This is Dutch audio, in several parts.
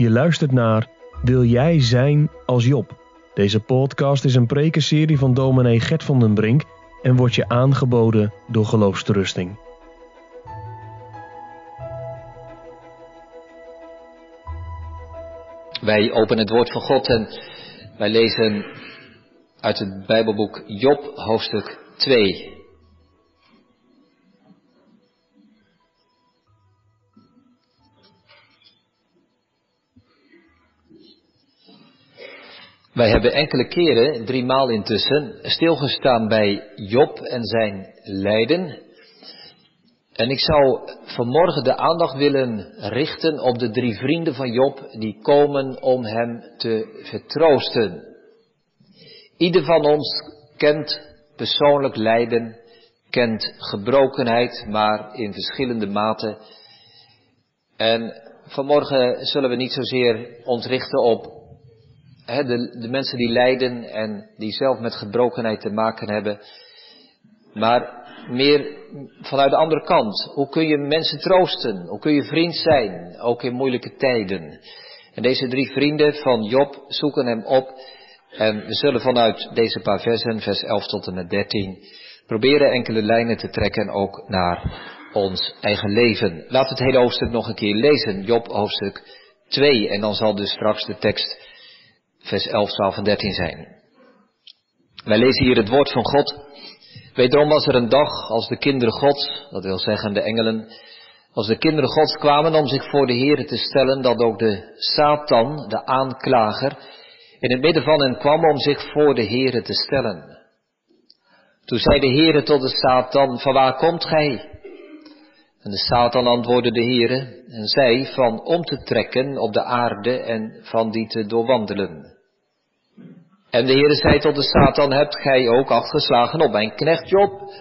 Je luistert naar Wil jij zijn als Job? Deze podcast is een prekenserie van dominee Gert van den Brink en wordt je aangeboden door Geloofsterusting. Wij openen het woord van God en wij lezen uit het Bijbelboek Job, hoofdstuk 2. Wij hebben enkele keren, drie maal intussen, stilgestaan bij Job en zijn lijden. En ik zou vanmorgen de aandacht willen richten op de drie vrienden van Job die komen om hem te vertroosten. Ieder van ons kent persoonlijk lijden, kent gebrokenheid, maar in verschillende mate. En vanmorgen zullen we niet zozeer ons richten op de, de mensen die lijden en die zelf met gebrokenheid te maken hebben. Maar meer vanuit de andere kant. Hoe kun je mensen troosten? Hoe kun je vriend zijn? Ook in moeilijke tijden. En deze drie vrienden van Job zoeken hem op. En we zullen vanuit deze paar versen, vers 11 tot en met 13, proberen enkele lijnen te trekken ook naar ons eigen leven. Laten we het hele hoofdstuk nog een keer lezen. Job hoofdstuk 2. En dan zal dus straks de tekst vers 11, 12 en 13 zijn. Wij lezen hier het woord van God. Wederom was er een dag als de kinderen Gods, dat wil zeggen de engelen, als de kinderen Gods kwamen om zich voor de Heer te stellen, dat ook de Satan, de aanklager, in het midden van hen kwam om zich voor de Heer te stellen. Toen zei de Heer tot de Satan, van waar komt gij? En de Satan antwoordde de Heere en zei van om te trekken op de aarde en van die te doorwandelen. En de Heere zei tot de Satan, hebt gij ook afgeslagen op mijn knecht Job?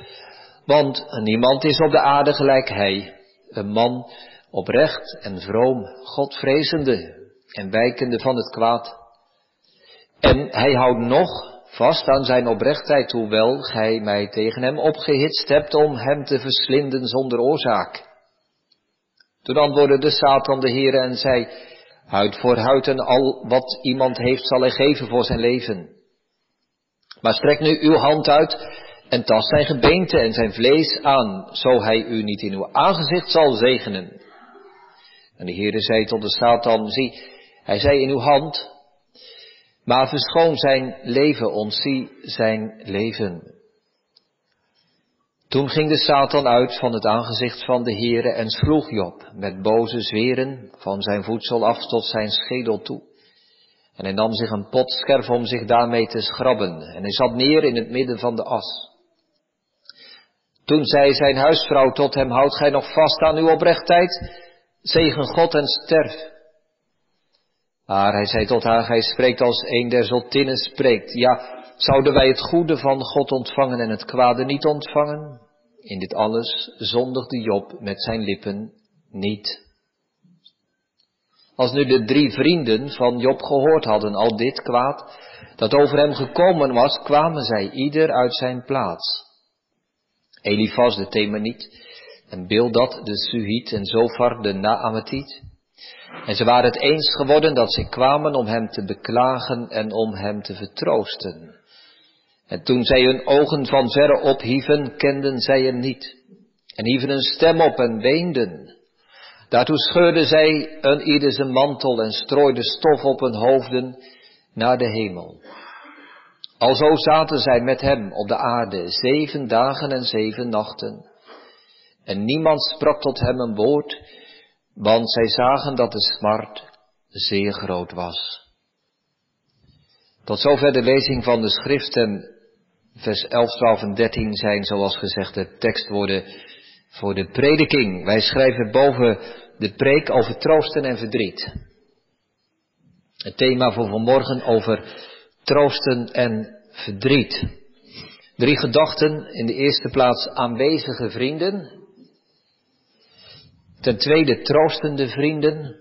Want niemand is op de aarde gelijk hij, een man oprecht en vroom, Godvrezende en wijkende van het kwaad. En hij houdt nog vast aan zijn oprechtheid, hoewel gij mij tegen hem opgehitst hebt om hem te verslinden zonder oorzaak. Toen antwoordde de Satan de Heere en zei, huid voor huid en al wat iemand heeft zal hij geven voor zijn leven. Maar strek nu uw hand uit en tast zijn gebeente en zijn vlees aan, zo hij u niet in uw aangezicht zal zegenen. En de Heere zei tot de Satan, zie, hij zei in uw hand, maar verschoon zijn leven, ontzie zijn leven. Toen ging de Satan uit van het aangezicht van de Heere en sloeg Job met boze zweren van zijn voedsel af tot zijn schedel toe. En hij nam zich een pot scherf om zich daarmee te schrabben en hij zat neer in het midden van de as. Toen zei zijn huisvrouw tot hem, houd gij nog vast aan uw oprechtheid? Zegen God en sterf. Maar hij zei tot haar, gij spreekt als een der zottinnen spreekt. Ja, zouden wij het goede van God ontvangen en het kwade niet ontvangen? In dit alles zondigde Job met zijn lippen niet. Als nu de drie vrienden van Job gehoord hadden al dit kwaad, dat over hem gekomen was, kwamen zij ieder uit zijn plaats. Elifas de Temaniet, en Bildad de Suhit en Zofar de Naamatiet, en ze waren het eens geworden dat ze kwamen om hem te beklagen en om hem te vertroosten. En toen zij hun ogen van verre ophieven, kenden zij hem niet. En hieven een stem op en weenden. Daartoe scheurden zij een ieder zijn mantel en strooiden stof op hun hoofden naar de hemel. Alzo zaten zij met hem op de aarde zeven dagen en zeven nachten. En niemand sprak tot hem een woord, want zij zagen dat de smart zeer groot was. Tot zover de lezing van de schrift en vers 11, 12 en 13 zijn zoals gezegd de tekstwoorden voor de prediking. Wij schrijven boven de preek over troosten en verdriet. Het thema voor vanmorgen over troosten en verdriet. Drie gedachten. In de eerste plaats aanwezige vrienden. Ten tweede troostende vrienden.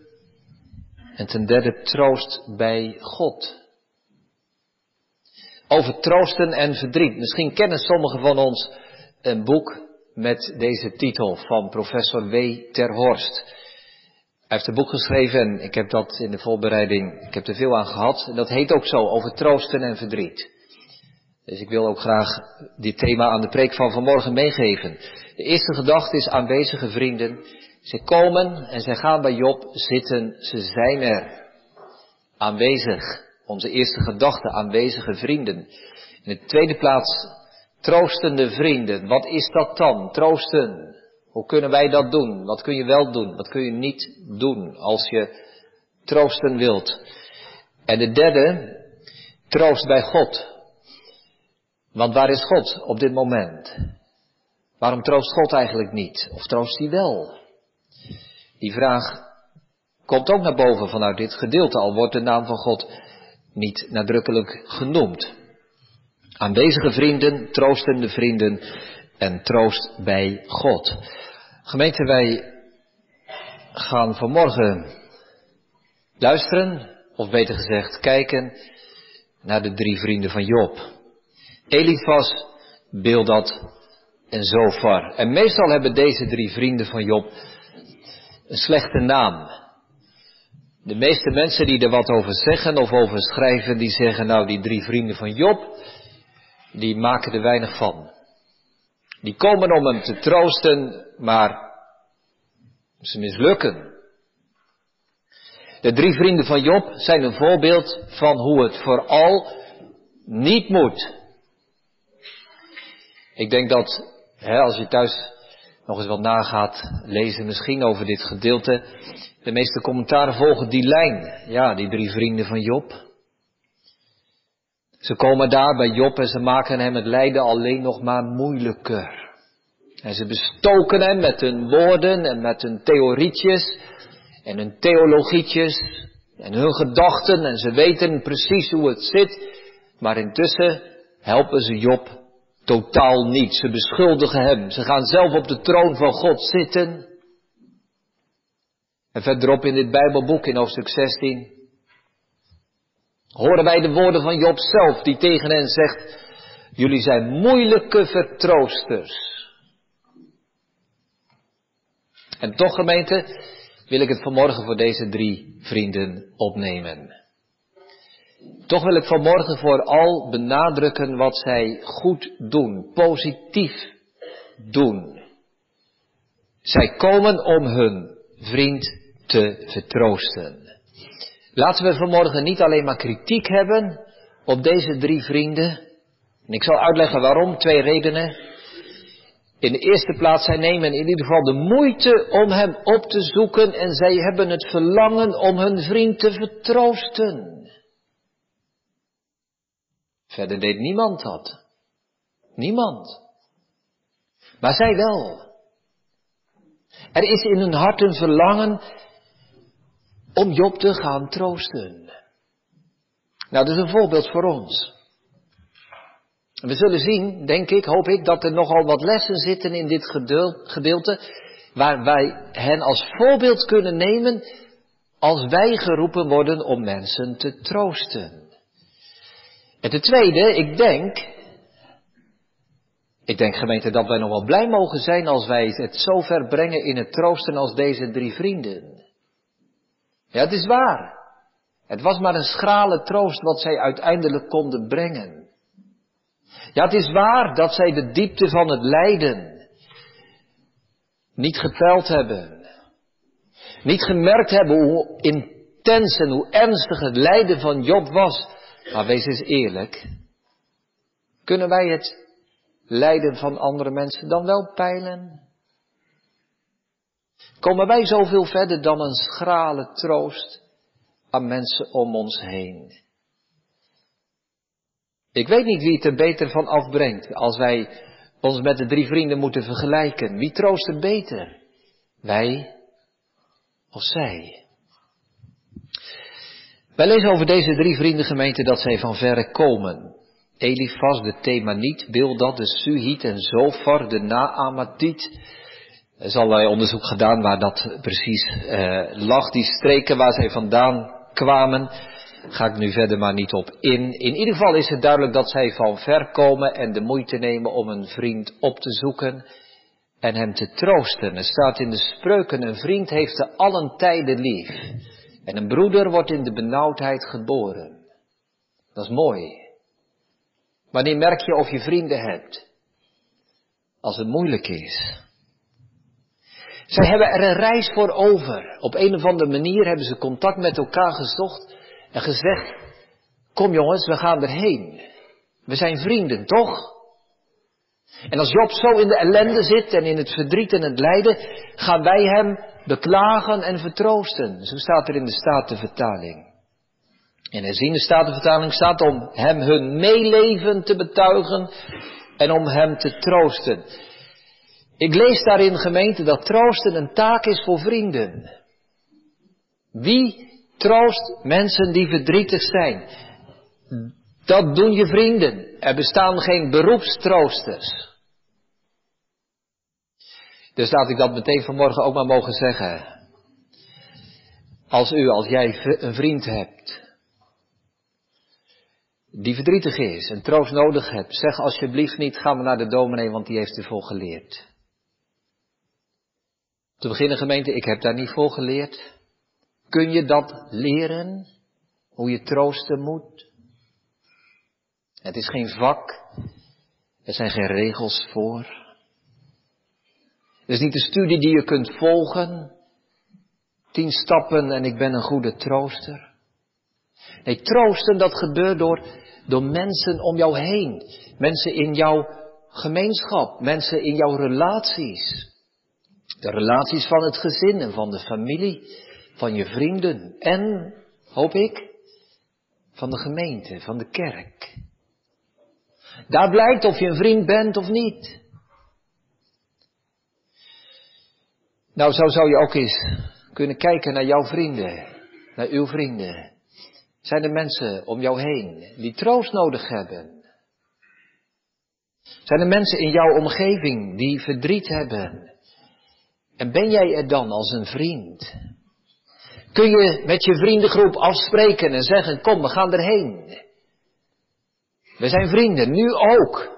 En ten derde troost bij God. Over troosten en verdriet. Misschien kennen sommigen van ons een boek met deze titel van professor W. Terhorst. Hij heeft een boek geschreven en ik heb dat in de voorbereiding, ik heb er veel aan gehad. En dat heet ook zo, over troosten en verdriet. Dus ik wil ook graag dit thema aan de preek van vanmorgen meegeven. De eerste gedachte is aanwezige vrienden. Ze komen en ze gaan bij Job zitten, ze zijn er. Aanwezig. Onze eerste gedachte, aanwezige vrienden. In de tweede plaats, troostende vrienden. Wat is dat dan? Troosten. Hoe kunnen wij dat doen? Wat kun je wel doen? Wat kun je niet doen als je troosten wilt? En de derde, troost bij God. Want waar is God op dit moment? Waarom troost God eigenlijk niet? Of troost hij wel? Die vraag komt ook naar boven vanuit dit gedeelte, al wordt de naam van God niet nadrukkelijk genoemd. Aanwezige vrienden, troostende vrienden en troost bij God. Gemeente, wij gaan vanmorgen luisteren, of beter gezegd kijken, naar de drie vrienden van Job. Elifas, Bildad en Zofar. En meestal hebben deze drie vrienden van Job een slechte naam. De meeste mensen die er wat over zeggen of over schrijven, die zeggen nou die drie vrienden van Job, die maken er weinig van. Die komen om hem te troosten, maar ze mislukken. De drie vrienden van Job zijn een voorbeeld van hoe het vooral niet moet. Ik denk dat, hè, als je thuis nog eens wat nagaat lezen, misschien over dit gedeelte, de meeste commentaren volgen die lijn. Ja, die drie vrienden van Job. Ze komen daar bij Job en ze maken hem het lijden alleen nog maar moeilijker. En ze bestoken hem met hun woorden en met hun theorietjes en hun theologietjes en hun gedachten en ze weten precies hoe het zit, maar intussen helpen ze Job totaal niet. Ze beschuldigen hem. Ze gaan zelf op de troon van God zitten. En verderop in dit Bijbelboek in hoofdstuk 16 horen wij de woorden van Job zelf die tegen hen zegt, jullie zijn moeilijke vertroosters. En toch gemeente wil ik het vanmorgen voor deze drie vrienden opnemen. Toch wil ik vanmorgen vooral benadrukken wat zij goed doen, positief doen. Zij komen om hun vriend te vertroosten. Laten we vanmorgen niet alleen maar kritiek hebben op deze drie vrienden. En ik zal uitleggen waarom, twee redenen. In de eerste plaats, zij nemen in ieder geval de moeite om hem op te zoeken en zij hebben het verlangen om hun vriend te vertroosten. Verder deed niemand dat. Niemand. Maar zij wel. Er is in hun hart een verlangen om Job te gaan troosten. Nou, dat is een voorbeeld voor ons. We zullen zien, denk ik, hoop ik, dat er nogal wat lessen zitten in dit gedeelte, waar wij hen als voorbeeld kunnen nemen als wij geroepen worden om mensen te troosten. En ten tweede, ik denk, ik denk gemeente dat wij nog wel blij mogen zijn als wij het zo ver brengen in het troosten als deze drie vrienden. Ja, het is waar. Het was maar een schrale troost wat zij uiteindelijk konden brengen. Ja, het is waar dat zij de diepte van het lijden niet geteld hebben. Niet gemerkt hebben hoe intens en hoe ernstig het lijden van Job was. Maar wees eens eerlijk. Kunnen wij het lijden van andere mensen dan wel peilen? Komen wij zoveel verder dan een schrale troost aan mensen om ons heen? Ik weet niet wie het er beter van afbrengt als wij ons met de drie vrienden moeten vergelijken. Wie troost er beter? Wij of zij? Wij lezen over deze drie vriendengemeenten dat zij van verre komen. Elifas, de Themaniet, Bildad, de Suhit en Zofar, de Naamatiet. Er is allerlei onderzoek gedaan waar dat precies eh, lag, die streken waar zij vandaan kwamen. Ga ik nu verder maar niet op in. In ieder geval is het duidelijk dat zij van ver komen en de moeite nemen om een vriend op te zoeken. en hem te troosten. Er staat in de spreuken, een vriend heeft te allen tijden lief. En een broeder wordt in de benauwdheid geboren. Dat is mooi. Wanneer merk je of je vrienden hebt? Als het moeilijk is. Zij hebben er een reis voor over. Op een of andere manier hebben ze contact met elkaar gezocht en gezegd, kom jongens, we gaan erheen. We zijn vrienden, toch? En als Job zo in de ellende zit en in het verdriet en het lijden, gaan wij hem beklagen en vertroosten. Zo staat er in de Statenvertaling. In de Statenvertaling staat om hem hun meeleven te betuigen en om hem te troosten. Ik lees daarin gemeente dat troosten een taak is voor vrienden. Wie troost mensen die verdrietig zijn? Dat doen je vrienden. Er bestaan geen beroepstroosters. Dus laat ik dat meteen vanmorgen ook maar mogen zeggen. Als u, als jij een vriend hebt, die verdrietig is en troost nodig hebt, zeg alsjeblieft niet, ga maar naar de dominee, want die heeft vol geleerd. Te beginnen gemeente, ik heb daar niet voor geleerd. Kun je dat leren? Hoe je troosten moet? Het is geen vak. Er zijn geen regels voor. Het is niet een studie die je kunt volgen. Tien stappen en ik ben een goede trooster. Nee, troosten dat gebeurt door, door mensen om jou heen. Mensen in jouw gemeenschap. Mensen in jouw relaties. De relaties van het gezin en van de familie, van je vrienden en, hoop ik, van de gemeente, van de kerk. Daar blijkt of je een vriend bent of niet. Nou, zo zou je ook eens kunnen kijken naar jouw vrienden, naar uw vrienden. Zijn er mensen om jou heen die troost nodig hebben? Zijn er mensen in jouw omgeving die verdriet hebben? En ben jij er dan als een vriend? Kun je met je vriendengroep afspreken en zeggen, kom, we gaan erheen. We zijn vrienden, nu ook.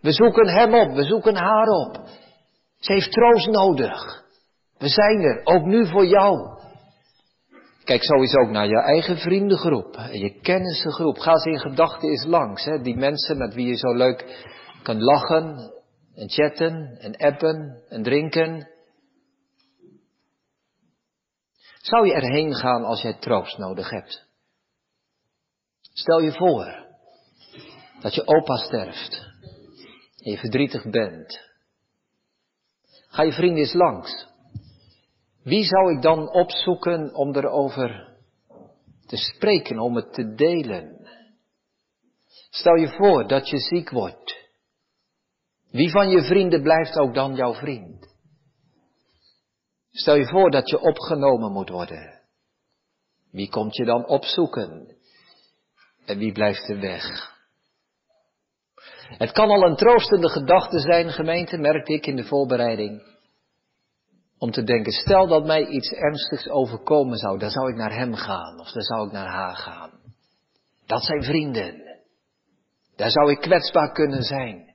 We zoeken hem op, we zoeken haar op. Ze heeft troost nodig. We zijn er, ook nu voor jou. Kijk sowieso ook naar je eigen vriendengroep, je kennissengroep. Ga ze in gedachten eens langs, hè? die mensen met wie je zo leuk kan lachen en chatten en appen en drinken. Zou je erheen gaan als jij troost nodig hebt? Stel je voor dat je opa sterft en je verdrietig bent. Ga je vrienden eens langs. Wie zou ik dan opzoeken om erover te spreken, om het te delen? Stel je voor dat je ziek wordt. Wie van je vrienden blijft ook dan jouw vriend? Stel je voor dat je opgenomen moet worden. Wie komt je dan opzoeken? En wie blijft er weg? Het kan al een troostende gedachte zijn, gemeente, merkte ik in de voorbereiding. Om te denken, stel dat mij iets ernstigs overkomen zou, dan zou ik naar hem gaan of dan zou ik naar haar gaan. Dat zijn vrienden. Daar zou ik kwetsbaar kunnen zijn.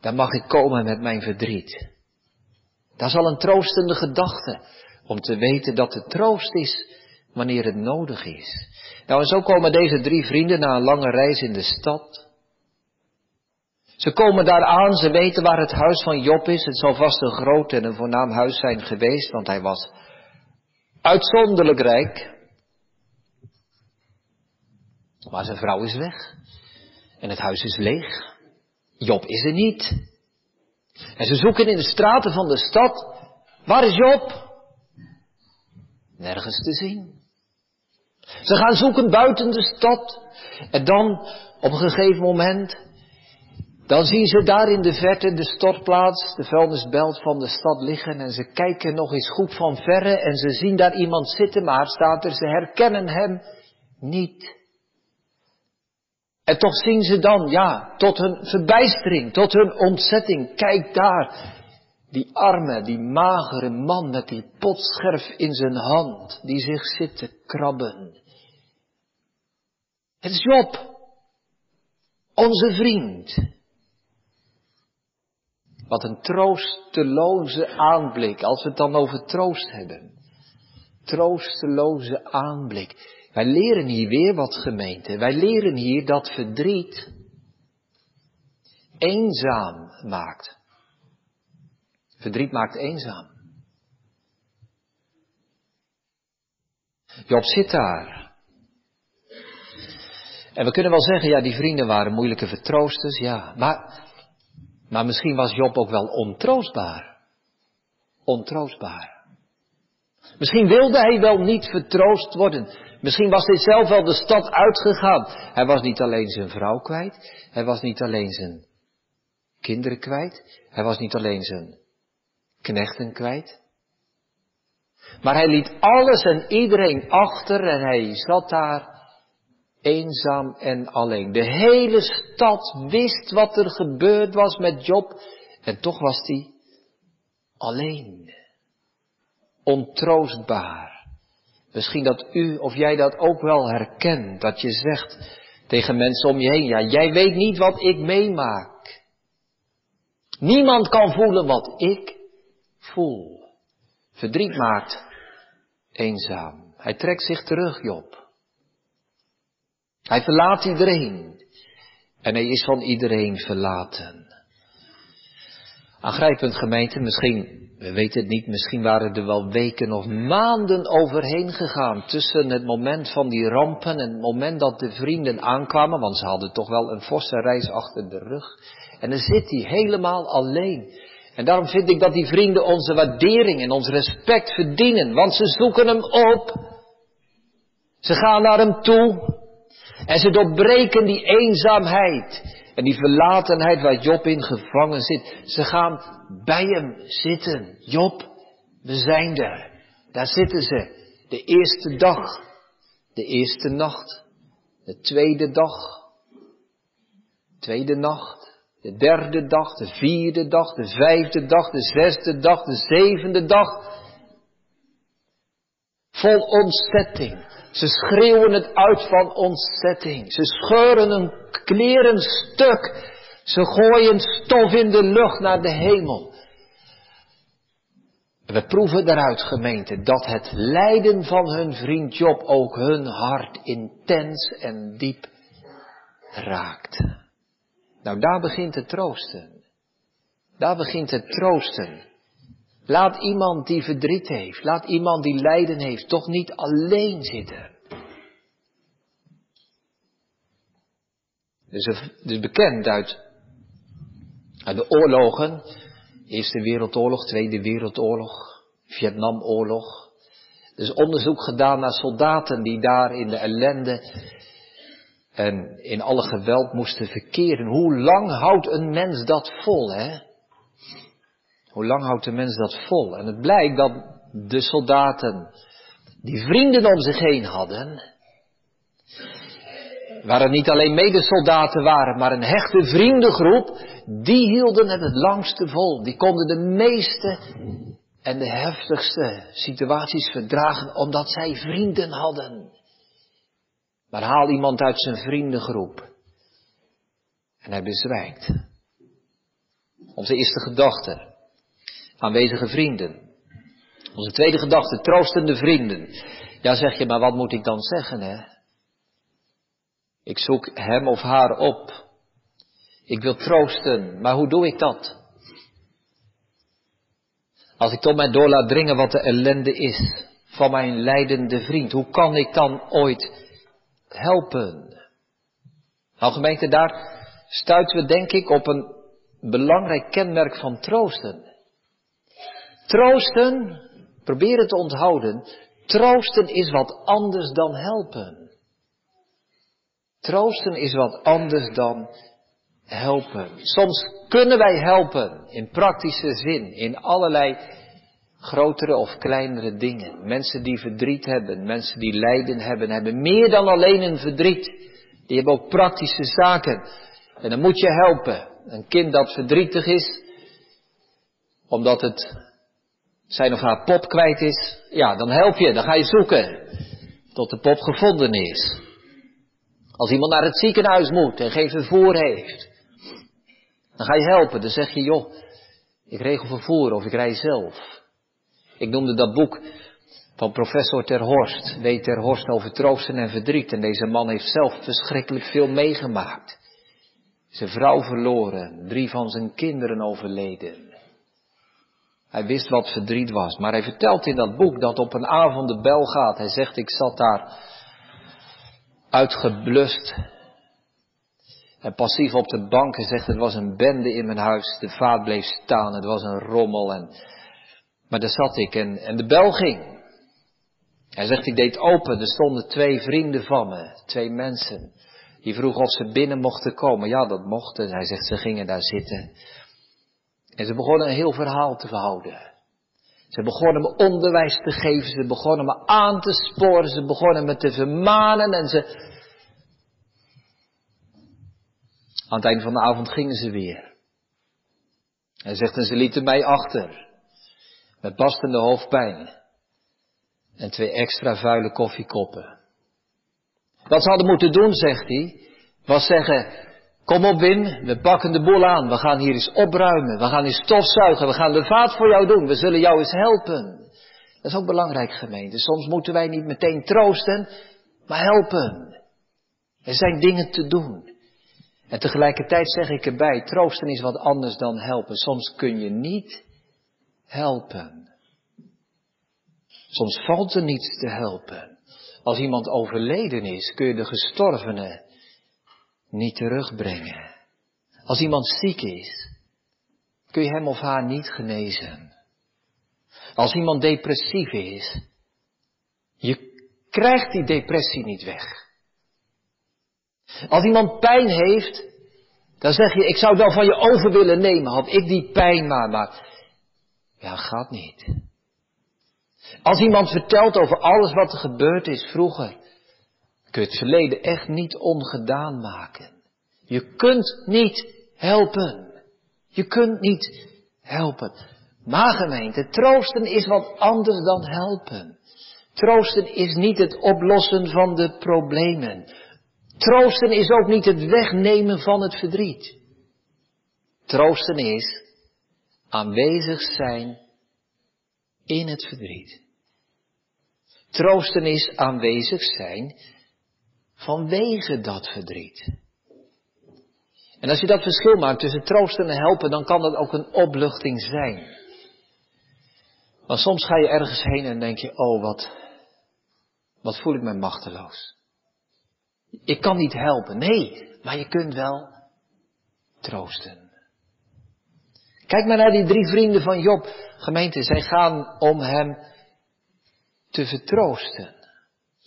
Daar mag ik komen met mijn verdriet. Dat is al een troostende gedachte. Om te weten dat het troost is wanneer het nodig is. Nou, en zo komen deze drie vrienden na een lange reis in de stad. Ze komen daar aan, ze weten waar het huis van Job is. Het zal vast een groot en een voornaam huis zijn geweest, want hij was uitzonderlijk rijk. Maar zijn vrouw is weg. En het huis is leeg. Job is er niet. En ze zoeken in de straten van de stad. Waar is Job? Nergens te zien. Ze gaan zoeken buiten de stad. En dan, op een gegeven moment, dan zien ze daar in de verte de stortplaats, de vuilnisbelt van de stad liggen. En ze kijken nog eens goed van verre en ze zien daar iemand zitten, maar staat er, ze herkennen hem niet. En toch zien ze dan, ja, tot hun verbijstering, tot hun ontzetting, kijk daar, die arme, die magere man met die potscherf in zijn hand, die zich zit te krabben. Het is Job, onze vriend. Wat een troosteloze aanblik, als we het dan over troost hebben. Troosteloze aanblik. Wij leren hier weer wat gemeente. Wij leren hier dat verdriet eenzaam maakt. Verdriet maakt eenzaam. Job zit daar. En we kunnen wel zeggen, ja, die vrienden waren moeilijke vertroosters, ja. Maar, maar misschien was Job ook wel ontroostbaar. Ontroostbaar. Misschien wilde hij wel niet vertroost worden. Misschien was hij zelf wel de stad uitgegaan. Hij was niet alleen zijn vrouw kwijt. Hij was niet alleen zijn kinderen kwijt. Hij was niet alleen zijn knechten kwijt. Maar hij liet alles en iedereen achter en hij zat daar eenzaam en alleen. De hele stad wist wat er gebeurd was met Job en toch was hij alleen. Ontroostbaar. Misschien dat u of jij dat ook wel herkent, dat je zegt tegen mensen om je heen, ja, jij weet niet wat ik meemaak. Niemand kan voelen wat ik voel. Verdriet maakt eenzaam. Hij trekt zich terug, Job. Hij verlaat iedereen. En hij is van iedereen verlaten. Aangrijpend gemeente, misschien, we weten het niet, misschien waren er wel weken of maanden overheen gegaan tussen het moment van die rampen en het moment dat de vrienden aankwamen, want ze hadden toch wel een forse reis achter de rug. En dan zit hij helemaal alleen. En daarom vind ik dat die vrienden onze waardering en ons respect verdienen, want ze zoeken hem op. Ze gaan naar hem toe en ze doorbreken die eenzaamheid en die verlatenheid waar Job in gevangen zit. Ze gaan bij hem zitten. Job, we zijn er. Daar zitten ze. De eerste dag, de eerste nacht, de tweede dag, tweede nacht, de derde dag, de vierde dag, de vijfde dag, de zesde dag, de zevende dag. Vol ontzetting. Ze schreeuwen het uit van ontzetting. Ze scheuren hun kleren stuk. Ze gooien stof in de lucht naar de hemel. We proeven daaruit, gemeente, dat het lijden van hun vriend Job ook hun hart intens en diep raakt. Nou, daar begint het troosten. Daar begint het troosten. Laat iemand die verdriet heeft, laat iemand die lijden heeft, toch niet alleen zitten. Dus het is bekend uit, uit de oorlogen, Eerste Wereldoorlog, Tweede Wereldoorlog, Vietnamoorlog. Er is onderzoek gedaan naar soldaten die daar in de ellende en in alle geweld moesten verkeren. Hoe lang houdt een mens dat vol, hè? Hoe lang houdt een mens dat vol? En het blijkt dat de soldaten die vrienden om zich heen hadden, waar het niet alleen medesoldaten waren, maar een hechte vriendengroep, die hielden het het langste vol. Die konden de meeste en de heftigste situaties verdragen, omdat zij vrienden hadden. Maar haal iemand uit zijn vriendengroep. En hij bezwijkt. Onze eerste gedachte. Aanwezige vrienden. Onze tweede gedachte, troostende vrienden. Ja, zeg je, maar wat moet ik dan zeggen, hè? Ik zoek hem of haar op. Ik wil troosten, maar hoe doe ik dat? Als ik tot mij door laat dringen wat de ellende is van mijn lijdende vriend, hoe kan ik dan ooit helpen. Nou gemeente, daar stuiten we denk ik op een belangrijk kenmerk van troosten. Troosten, probeer het te onthouden, troosten is wat anders dan helpen. Troosten is wat anders dan helpen. Soms kunnen wij helpen in praktische zin, in allerlei grotere of kleinere dingen. Mensen die verdriet hebben, mensen die lijden hebben, hebben meer dan alleen een verdriet. Die hebben ook praktische zaken. En dan moet je helpen. Een kind dat verdrietig is, omdat het zijn of haar pop kwijt is, ja, dan help je, dan ga je zoeken tot de pop gevonden is. Als iemand naar het ziekenhuis moet en geen vervoer heeft, dan ga je helpen. Dan zeg je, joh, Ik regel vervoer of ik rij zelf. Ik noemde dat boek van professor Ter Horst. Weet Ter Horst over troosten en verdriet. En deze man heeft zelf verschrikkelijk veel meegemaakt. Zijn vrouw verloren, drie van zijn kinderen overleden. Hij wist wat verdriet was, maar hij vertelt in dat boek dat op een avond de bel gaat. Hij zegt, ik zat daar uitgeblust en passief op de bank. Hij zegt, het was een bende in mijn huis. De vaat bleef staan, het was een rommel. En... Maar daar zat ik en, en de bel ging. Hij zegt, ik deed open, er stonden twee vrienden van me, twee mensen. Die vroegen of ze binnen mochten komen. Ja, dat mochten. Hij zegt, ze gingen daar zitten. En ze begonnen een heel verhaal te verhouden. Ze begonnen me onderwijs te geven, ze begonnen me aan te sporen, ze begonnen me te vermanen en ze... Aan het einde van de avond gingen ze weer. Hij zegt, en ze lieten mij achter. Met bastende hoofdpijn. En twee extra vuile koffiekoppen. Wat ze hadden moeten doen, zegt hij, was zeggen, Kom op Wim, we pakken de boel aan. We gaan hier eens opruimen. We gaan eens stofzuigen. We gaan de vaat voor jou doen. We zullen jou eens helpen. Dat is ook belangrijk gemeente. Soms moeten wij niet meteen troosten, maar helpen. Er zijn dingen te doen. En tegelijkertijd zeg ik erbij, troosten is wat anders dan helpen. Soms kun je niet helpen. Soms valt er niets te helpen. Als iemand overleden is, kun je de gestorvene niet terugbrengen. Als iemand ziek is, kun je hem of haar niet genezen. Als iemand depressief is, je krijgt die depressie niet weg. Als iemand pijn heeft, dan zeg je, ik zou wel van je over willen nemen, had ik die pijn maar, maar ja, gaat niet. Als iemand vertelt over alles wat er gebeurd is vroeger, kun het verleden echt niet ongedaan maken. Je kunt niet helpen. Je kunt niet helpen. Maar gemeente, troosten is wat anders dan helpen. Troosten is niet het oplossen van de problemen. Troosten is ook niet het wegnemen van het verdriet. Troosten is aanwezig zijn in het verdriet. Troosten is aanwezig zijn vanwege dat verdriet. En als je dat verschil maakt tussen troosten en helpen, dan kan dat ook een opluchting zijn. Want soms ga je ergens heen en denk je, oh wat, wat voel ik me machteloos. Ik kan niet helpen, nee, maar je kunt wel troosten. Kijk maar naar die drie vrienden van Job. Gemeente, zij gaan om hem te vertroosten.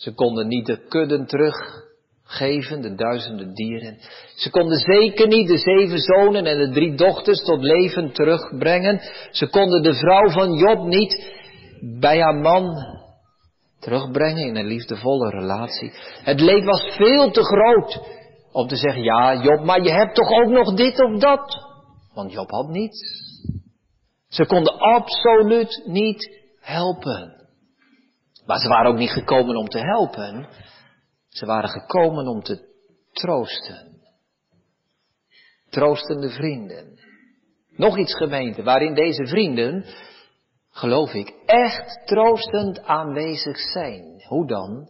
Ze konden niet de kudden teruggeven, de duizenden dieren. Ze konden zeker niet de zeven zonen en de drie dochters tot leven terugbrengen. Ze konden de vrouw van Job niet bij haar man terugbrengen in een liefdevolle relatie. Het leed was veel te groot om te zeggen, ja Job, maar je hebt toch ook nog dit of dat? Want Job had niets. Ze konden absoluut niet helpen. Maar ze waren ook niet gekomen om te helpen. Ze waren gekomen om te troosten. Troostende vrienden. Nog iets gemeente waarin deze vrienden, geloof ik, echt troostend aanwezig zijn. Hoe dan?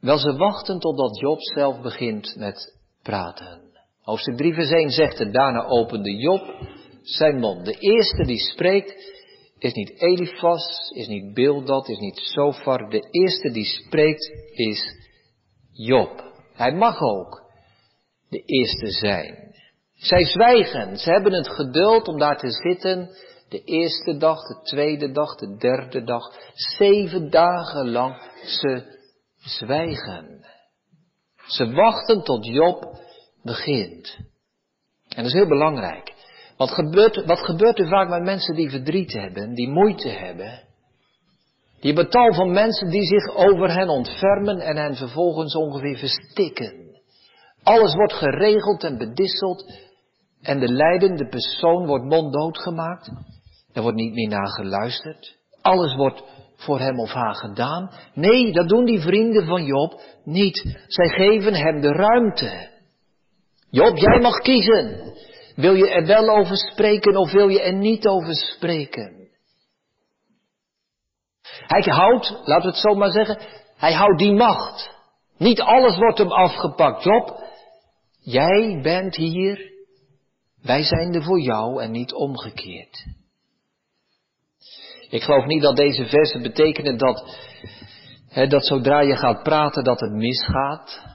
Wel, ze wachten totdat Job zelf begint met praten. Hoofdstuk 3 vers 1 zegt het, daarna opende Job zijn mond. De eerste die spreekt is niet Elifas, is niet Bildad, is niet Sofar. De eerste die spreekt is Job. Hij mag ook de eerste zijn. Zij zwijgen, ze hebben het geduld om daar te zitten. De eerste dag, de tweede dag, de derde dag. Zeven dagen lang ze zwijgen. Ze wachten tot Job begint. En dat is heel belangrijk. Wat gebeurt, wat gebeurt er vaak met mensen die verdriet hebben, die moeite hebben? Die hebben tal van mensen die zich over hen ontfermen en hen vervolgens ongeveer verstikken. Alles wordt geregeld en bedisseld en de leidende persoon wordt monddood gemaakt. Er wordt niet meer naar geluisterd. Alles wordt voor hem of haar gedaan. Nee, dat doen die vrienden van Job niet. Zij geven hem de ruimte. Job, jij mag kiezen. Wil je er wel over spreken of wil je er niet over spreken? Hij houdt, laten we het zo maar zeggen, hij houdt die macht. Niet alles wordt hem afgepakt. Job, jij bent hier, wij zijn er voor jou en niet omgekeerd. Ik geloof niet dat deze versen betekenen dat, hè, dat zodra je gaat praten dat het misgaat.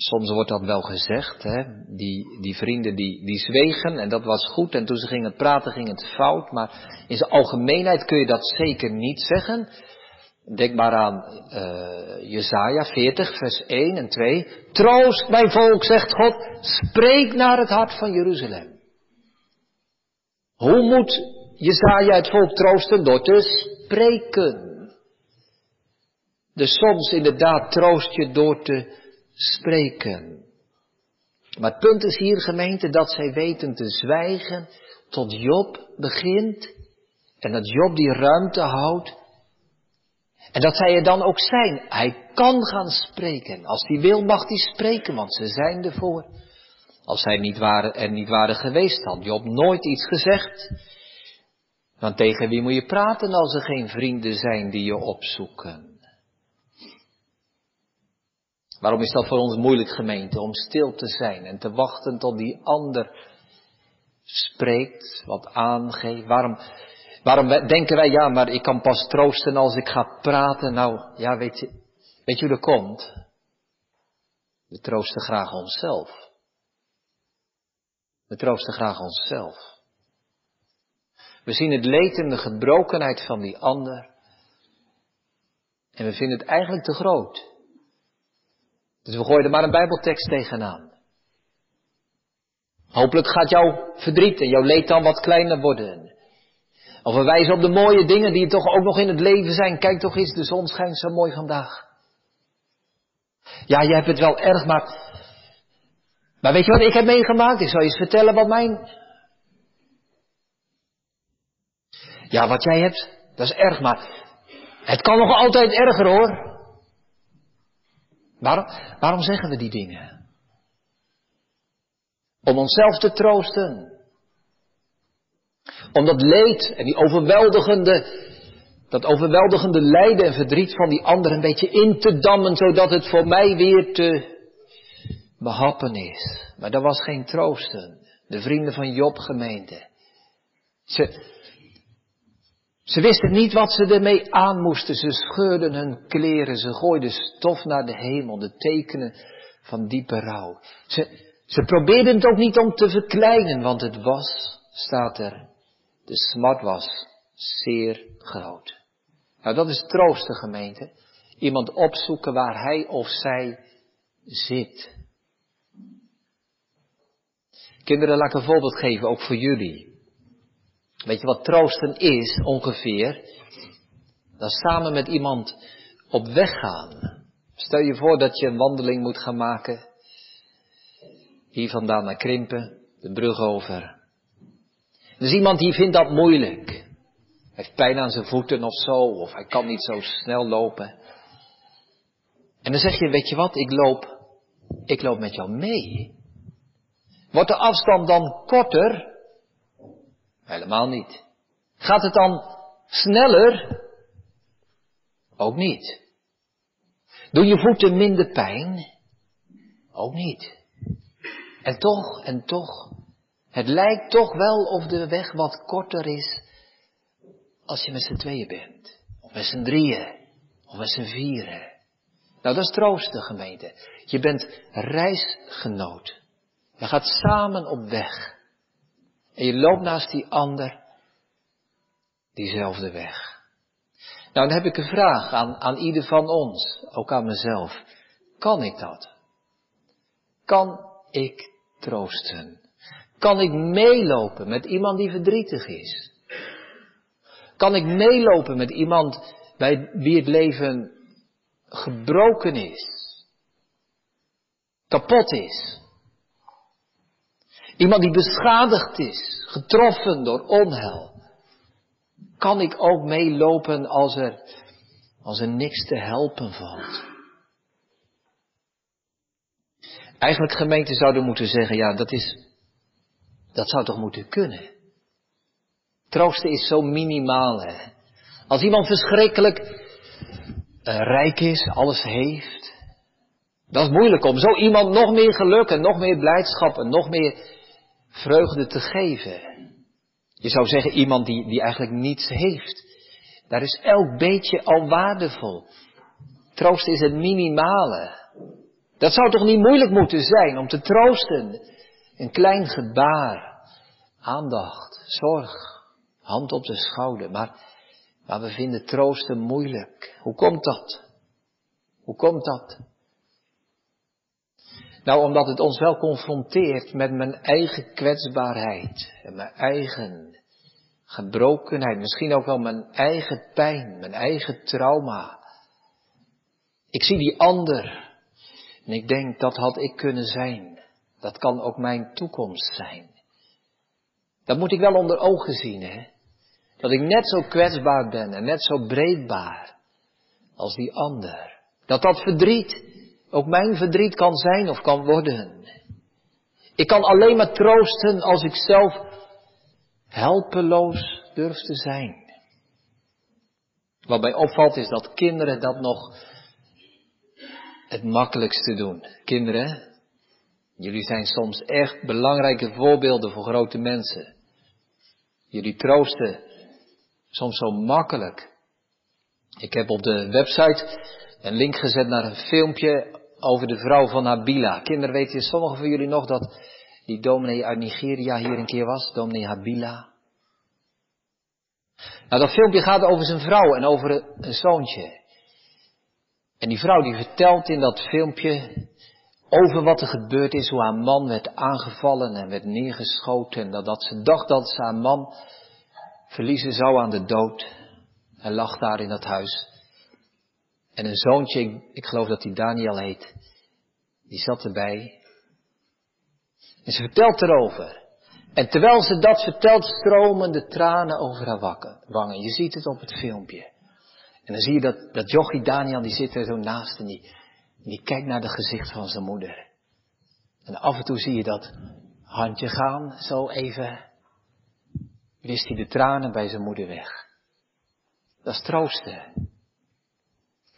Soms wordt dat wel gezegd, hè. Die, die vrienden die, die zwegen en dat was goed en toen ze gingen praten ging het fout. Maar in zijn algemeenheid kun je dat zeker niet zeggen. Denk maar aan uh, Jezaja 40, vers 1 en 2. Troost mijn volk, zegt God, spreek naar het hart van Jeruzalem. Hoe moet Jezaja het volk troosten? Door te spreken. Dus soms inderdaad troost je door te spreken. Maar het punt is hier, gemeente, dat zij weten te zwijgen tot Job begint. En dat Job die ruimte houdt. En dat zij er dan ook zijn. Hij kan gaan spreken. Als hij wil, mag hij spreken, want ze zijn ervoor. Als zij niet waren, er niet waren geweest, had Job nooit iets gezegd. Want tegen wie moet je praten als er geen vrienden zijn die je opzoeken? Waarom is dat voor ons moeilijk, gemeente? Om stil te zijn en te wachten tot die ander spreekt, wat aangeeft. Waarom, waarom denken wij, ja, maar ik kan pas troosten als ik ga praten? Nou, ja, weet je, weet je hoe dat komt? We troosten graag onszelf. We troosten graag onszelf. We zien het leed en de gebrokenheid van die ander. En we vinden het eigenlijk te groot. Dus we gooien er maar een Bijbeltekst tegenaan. Hopelijk gaat jouw verdriet en jouw leed dan wat kleiner worden. Of we wijzen op de mooie dingen die toch ook nog in het leven zijn. Kijk toch eens, de zon schijnt zo mooi vandaag. Ja, je hebt het wel erg, maar maar weet je wat ik heb meegemaakt? Ik zal je eens vertellen wat mijn. Ja, wat jij hebt, dat is erg, maar het kan nog altijd erger hoor. Waarom, waarom zeggen we die dingen? Om onszelf te troosten. Om dat leed en die overweldigende, dat overweldigende lijden en verdriet van die ander een beetje in te dammen, zodat het voor mij weer te behappen is. Maar dat was geen troosten. De vrienden van Job gemeente. Ze, ze wisten niet wat ze ermee aan moesten. Ze scheurden hun kleren. Ze gooiden stof naar de hemel. De tekenen van diepe rouw. Ze, ze probeerden het ook niet om te verkleinen. Want het was, staat er, de smart was zeer groot. Nou dat is troosten gemeente. Iemand opzoeken waar hij of zij zit. Kinderen, laat ik een voorbeeld geven, ook voor jullie. Weet je wat troosten is ongeveer? Dat samen met iemand op weg gaan. Stel je voor dat je een wandeling moet gaan maken. Hier vandaan naar Krimpen, de brug over. Er is iemand die vindt dat moeilijk. Hij heeft pijn aan zijn voeten of zo, of hij kan niet zo snel lopen. En dan zeg je, weet je wat, ik loop, ik loop met jou mee. Wordt de afstand dan korter? Helemaal niet. Gaat het dan sneller? Ook niet. Doen je voeten minder pijn? Ook niet. En toch, en toch, het lijkt toch wel of de weg wat korter is als je met z'n tweeën bent. Of met z'n drieën. Of met z'n vieren. Nou, dat is troosten, gemeente. Je bent reisgenoot. Je gaat samen op weg. En je loopt naast die ander diezelfde weg. Nou, dan heb ik een vraag aan, aan ieder van ons, ook aan mezelf. Kan ik dat? Kan ik troosten? Kan ik meelopen met iemand die verdrietig is? Kan ik meelopen met iemand bij wie het leven gebroken is? Kapot is? Iemand die beschadigd is, getroffen door onheil. Kan ik ook meelopen als er, als er niks te helpen valt? Eigenlijk gemeente zouden moeten zeggen, ja, dat is, Dat zou toch moeten kunnen? Troosten is zo minimaal, hè? Als iemand verschrikkelijk uh, rijk is, alles heeft, dat is moeilijk om zo iemand nog meer geluk en nog meer blijdschap en nog meer vreugde te geven. Je zou zeggen iemand die, die eigenlijk niets heeft. Daar is elk beetje al waardevol. Troost is het minimale. Dat zou toch niet moeilijk moeten zijn om te troosten. Een klein gebaar, aandacht, zorg, hand op de schouder. Maar, maar we vinden troosten moeilijk. Hoe komt dat? Hoe komt dat? Nou, omdat het ons wel confronteert met mijn eigen kwetsbaarheid en mijn eigen gebrokenheid, misschien ook wel mijn eigen pijn, mijn eigen trauma. Ik zie die ander en ik denk dat had ik kunnen zijn. Dat kan ook mijn toekomst zijn. Dat moet ik wel onder ogen zien, hè. Dat ik net zo kwetsbaar ben en net zo breedbaar als die ander. Dat dat verdriet ook mijn verdriet kan zijn of kan worden. Ik kan alleen maar troosten als ik zelf helpeloos durf te zijn. Wat mij opvalt is dat kinderen dat nog het makkelijkste doen. Kinderen, jullie zijn soms echt belangrijke voorbeelden voor grote mensen. Jullie troosten soms zo makkelijk. Ik heb op de website een link gezet naar een filmpje over de vrouw van Habila. Kinderen, weten sommigen van jullie nog dat die dominee uit Nigeria hier een keer was? Dominee Habila. Nou, dat filmpje gaat over zijn vrouw en over een zoontje. En die vrouw die vertelt in dat filmpje over wat er gebeurd is, hoe haar man werd aangevallen en werd neergeschoten. En dat, dat ze dacht dat ze haar man verliezen zou aan de dood. Hij lag daar in dat huis. En een zoontje, ik, geloof dat hij Daniel heet, die zat erbij. En ze vertelt erover. En terwijl ze dat vertelt, stromen de tranen over haar wangen. Je ziet het op het filmpje. En dan zie je dat, dat jochie Daniel, die zit er zo naast en die, die kijkt naar het gezicht van zijn moeder. En af en toe zie je dat handje gaan, zo even, wist hij de tranen bij zijn moeder weg. Dat is troosten.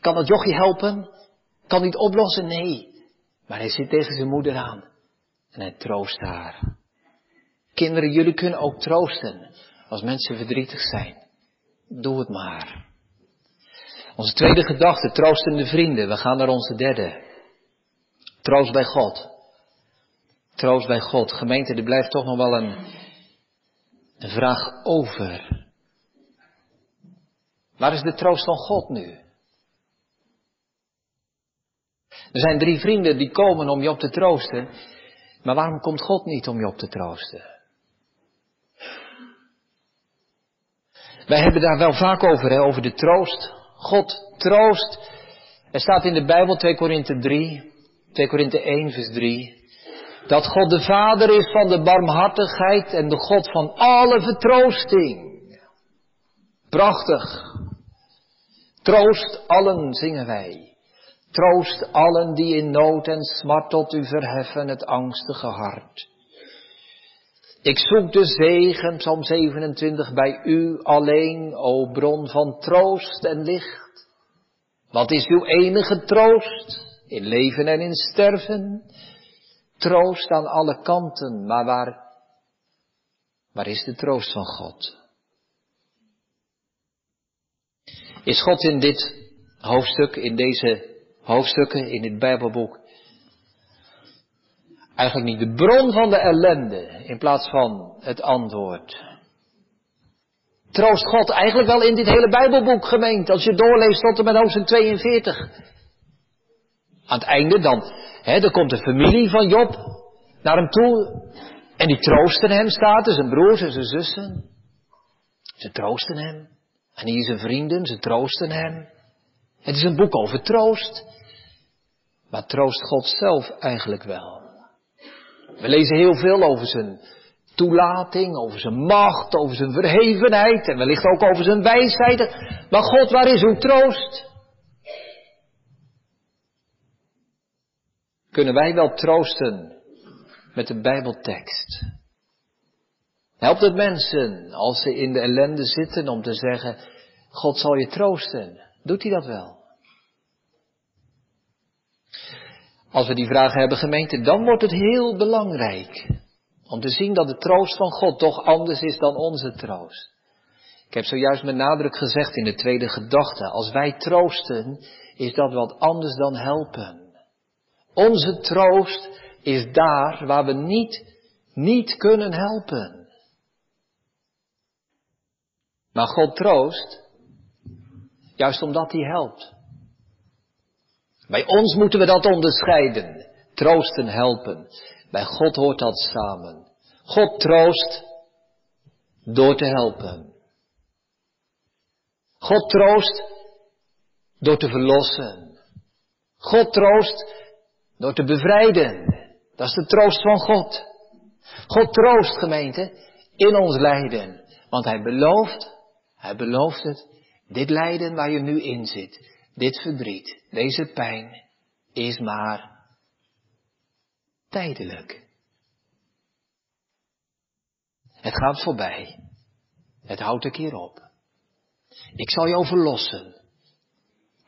Kan dat jochie helpen? Kan niet oplossen? Nee. Maar hij zit tegen zijn moeder aan. En hij troost haar. Kinderen, jullie kunnen ook troosten als mensen verdrietig zijn. Doe het maar. Onze tweede gedachte, troostende vrienden. We gaan naar onze derde. Troost bij God. Troost bij God. Gemeente, er blijft toch nog wel een, een vraag over. Waar is de troost van God nu? Er zijn drie vrienden die komen om je op te troosten. Maar waarom komt God niet om je op te troosten? Wij hebben daar wel vaak over, hè, over de troost. God troost. Er staat in de Bijbel 2 Korinthe 3, 2 Korinthe 1 vers 3. Dat God de Vader is van de barmhartigheid en de God van alle vertroosting. Prachtig. Troost allen zingen wij. Troost allen die in nood en smart tot u verheffen het angstige hart. Ik zoek de zegen, Psalm 27, bij u alleen, o bron van troost en licht. Wat is uw enige troost in leven en in sterven? Troost aan alle kanten, maar waar, waar is de troost van God? Is God in dit hoofdstuk, in deze hoofdstukken in het Bijbelboek eigenlijk niet de bron van de ellende in plaats van het antwoord. Troost God eigenlijk wel in dit hele Bijbelboek gemeend, als je doorleest tot en met hoofdstuk 42. Aan het einde dan, hè, dan komt de familie van Job naar hem toe en die troosten hem, staat er, zijn broers en zijn zussen. Ze troosten hem. En hier zijn vrienden, ze troosten hem. Het is een boek over troost. Maar troost God zelf eigenlijk wel. We lezen heel veel over zijn toelating, over zijn macht, over zijn verhevenheid en wellicht ook over zijn wijsheid. Maar God, waar is uw troost? Kunnen wij wel troosten met de Bijbeltekst? Helpt het mensen als ze in de ellende zitten om te zeggen, God zal je troosten. Doet hij dat wel? Als we die vraag hebben gemeente, dan wordt het heel belangrijk om te zien dat de troost van God toch anders is dan onze troost. Ik heb zojuist met nadruk gezegd in de tweede gedachte, als wij troosten, is dat wat anders dan helpen. Onze troost is daar waar we niet, niet kunnen helpen. Maar God troost, juist omdat hij helpt. Bij ons moeten we dat onderscheiden. Troosten, helpen. Bij God hoort dat samen. God troost door te helpen. God troost door te verlossen. God troost door te bevrijden. Dat is de troost van God. God troost, gemeente, in ons lijden. Want hij belooft, hij belooft het, dit lijden waar je nu in zit, dit verdriet, deze pijn, is maar tijdelijk. Het gaat voorbij. Het houdt een keer op. Ik zal jou verlossen.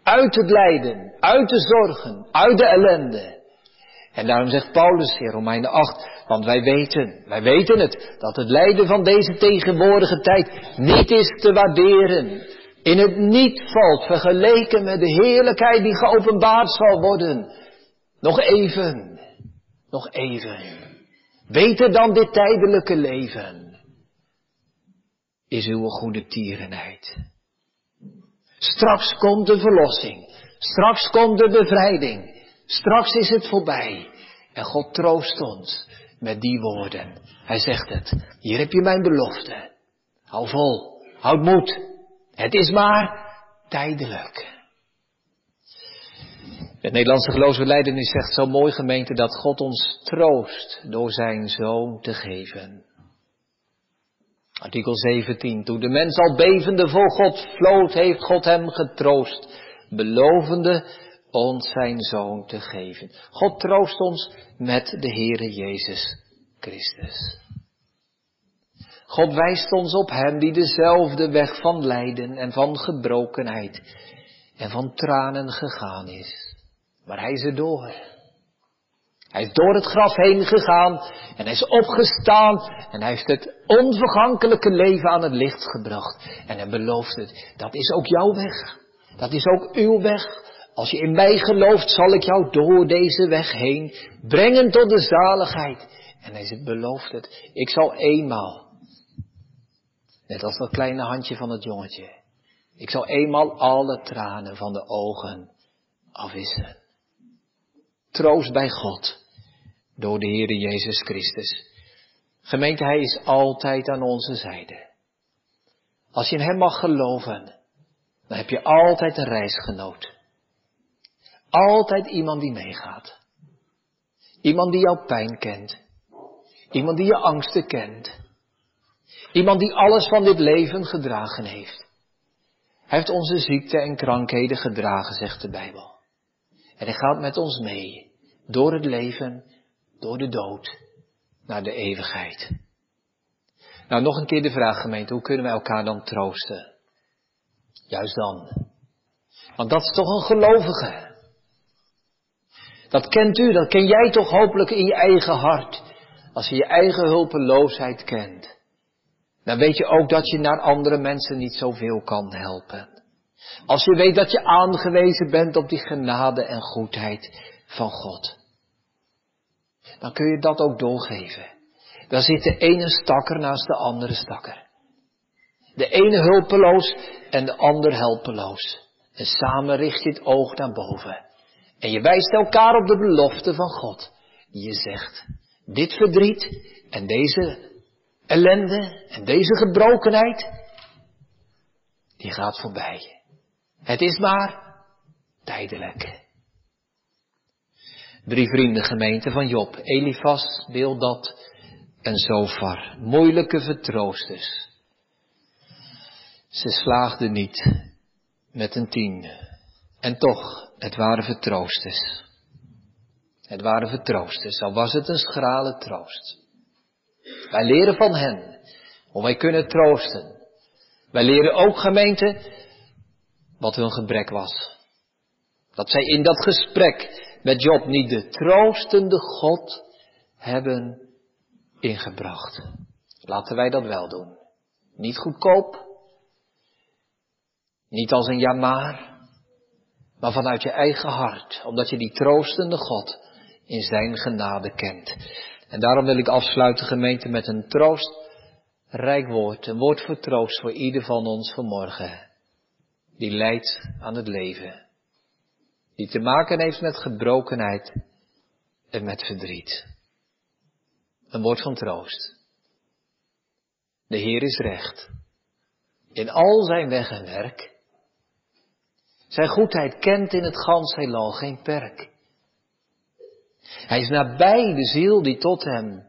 Uit het lijden, uit de zorgen, uit de ellende. En daarom zegt Paulus in Romeinen 8, want wij weten, wij weten het, dat het lijden van deze tegenwoordige tijd niet is te waarderen. In het niet valt vergeleken met de heerlijkheid die geopenbaard zal worden. Nog even, nog even. Beter dan dit tijdelijke leven is uw goede tierenheid. Straks komt de verlossing. Straks komt de bevrijding. Straks is het voorbij. En God troost ons met die woorden. Hij zegt het. Hier heb je mijn belofte. Hou vol. Houd moed. Het is maar tijdelijk. Het Nederlandse geloofsbeleidenis zegt zo mooi gemeente dat God ons troost door zijn zoon te geven. Artikel 17. Toen de mens al bevende voor God vloot, heeft God hem getroost, belovende ons zijn zoon te geven. God troost ons met de Heere Jezus Christus. God wijst ons op Hem die dezelfde weg van lijden en van gebrokenheid en van tranen gegaan is. Maar Hij is er door. Hij is door het graf heen gegaan en hij is opgestaan en hij heeft het onvergankelijke leven aan het licht gebracht. En hij belooft het, dat is ook jouw weg. Dat is ook uw weg. Als je in mij gelooft, zal ik jou door deze weg heen brengen tot de zaligheid. En hij belooft het, ik zal eenmaal, net als dat kleine handje van het jongetje, ik zal eenmaal alle tranen van de ogen afwissen. Troost bij God door de Heere Jezus Christus. Gemeente, Hij is altijd aan onze zijde. Als je in Hem mag geloven, dan heb je altijd een reisgenoot. Altijd iemand die meegaat. Iemand die jouw pijn kent. Iemand die je angsten kent. Iemand die alles van dit leven gedragen heeft. Hij heeft onze ziekte en krankheden gedragen, zegt de Bijbel. En hij gaat met ons mee door het leven door de dood naar de eeuwigheid. Nou, nog een keer de vraag, gemeente, hoe kunnen wij elkaar dan troosten? Juist dan. Want dat is toch een gelovige. Dat kent u, dat ken jij toch hopelijk in je eigen hart. Als je je eigen hulpeloosheid kent, dan weet je ook dat je naar andere mensen niet zoveel kan helpen. Als je weet dat je aangewezen bent op die genade en goedheid van God dan kun je dat ook doorgeven. Dan zit de ene stakker naast de andere stakker. De ene hulpeloos en de ander helpeloos. En samen richt je het oog naar boven. En je wijst elkaar op de belofte van God. Je zegt, dit verdriet en deze ellende en deze gebrokenheid, die gaat voorbij. Het is maar tijdelijk. Drie vrienden gemeente van Job, Elifas, Bildad en Zofar. Moeilijke vertroosters. Ze slaagden niet met een tien. En toch, het waren vertroosters. Het waren vertroosters, al was het een schrale troost. Wij leren van hen Hoe wij kunnen troosten. Wij leren ook gemeente wat hun gebrek was. Dat zij in dat gesprek met Job niet de troostende God hebben ingebracht. Laten wij dat wel doen. Niet goedkoop. Niet als een jamaar. Maar vanuit je eigen hart. Omdat je die troostende God in zijn genade kent. En daarom wil ik afsluiten gemeente met een troostrijk woord. Een woord voor troost voor ieder van ons vanmorgen. Die leidt aan het leven. Die te maken heeft met gebrokenheid en met verdriet. Een woord van troost. De Heer is recht. In al zijn weg en werk. Zijn goedheid kent in het gans heelal geen perk. Hij is nabij de ziel die tot hem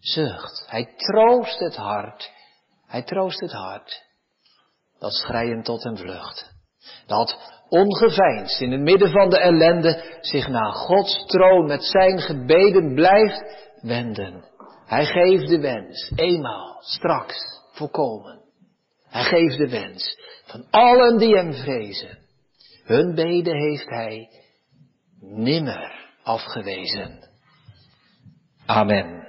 zucht. Hij troost het hart. Hij troost het hart. Dat schrijend tot hem vlucht. Dat ongeveinsd in het midden van de ellende zich naar Gods troon met zijn gebeden blijft wenden. Hij geeft de wens, eenmaal, straks, volkomen. Hij geeft de wens van allen die hem vrezen. Hun beden heeft hij nimmer afgewezen. Amen.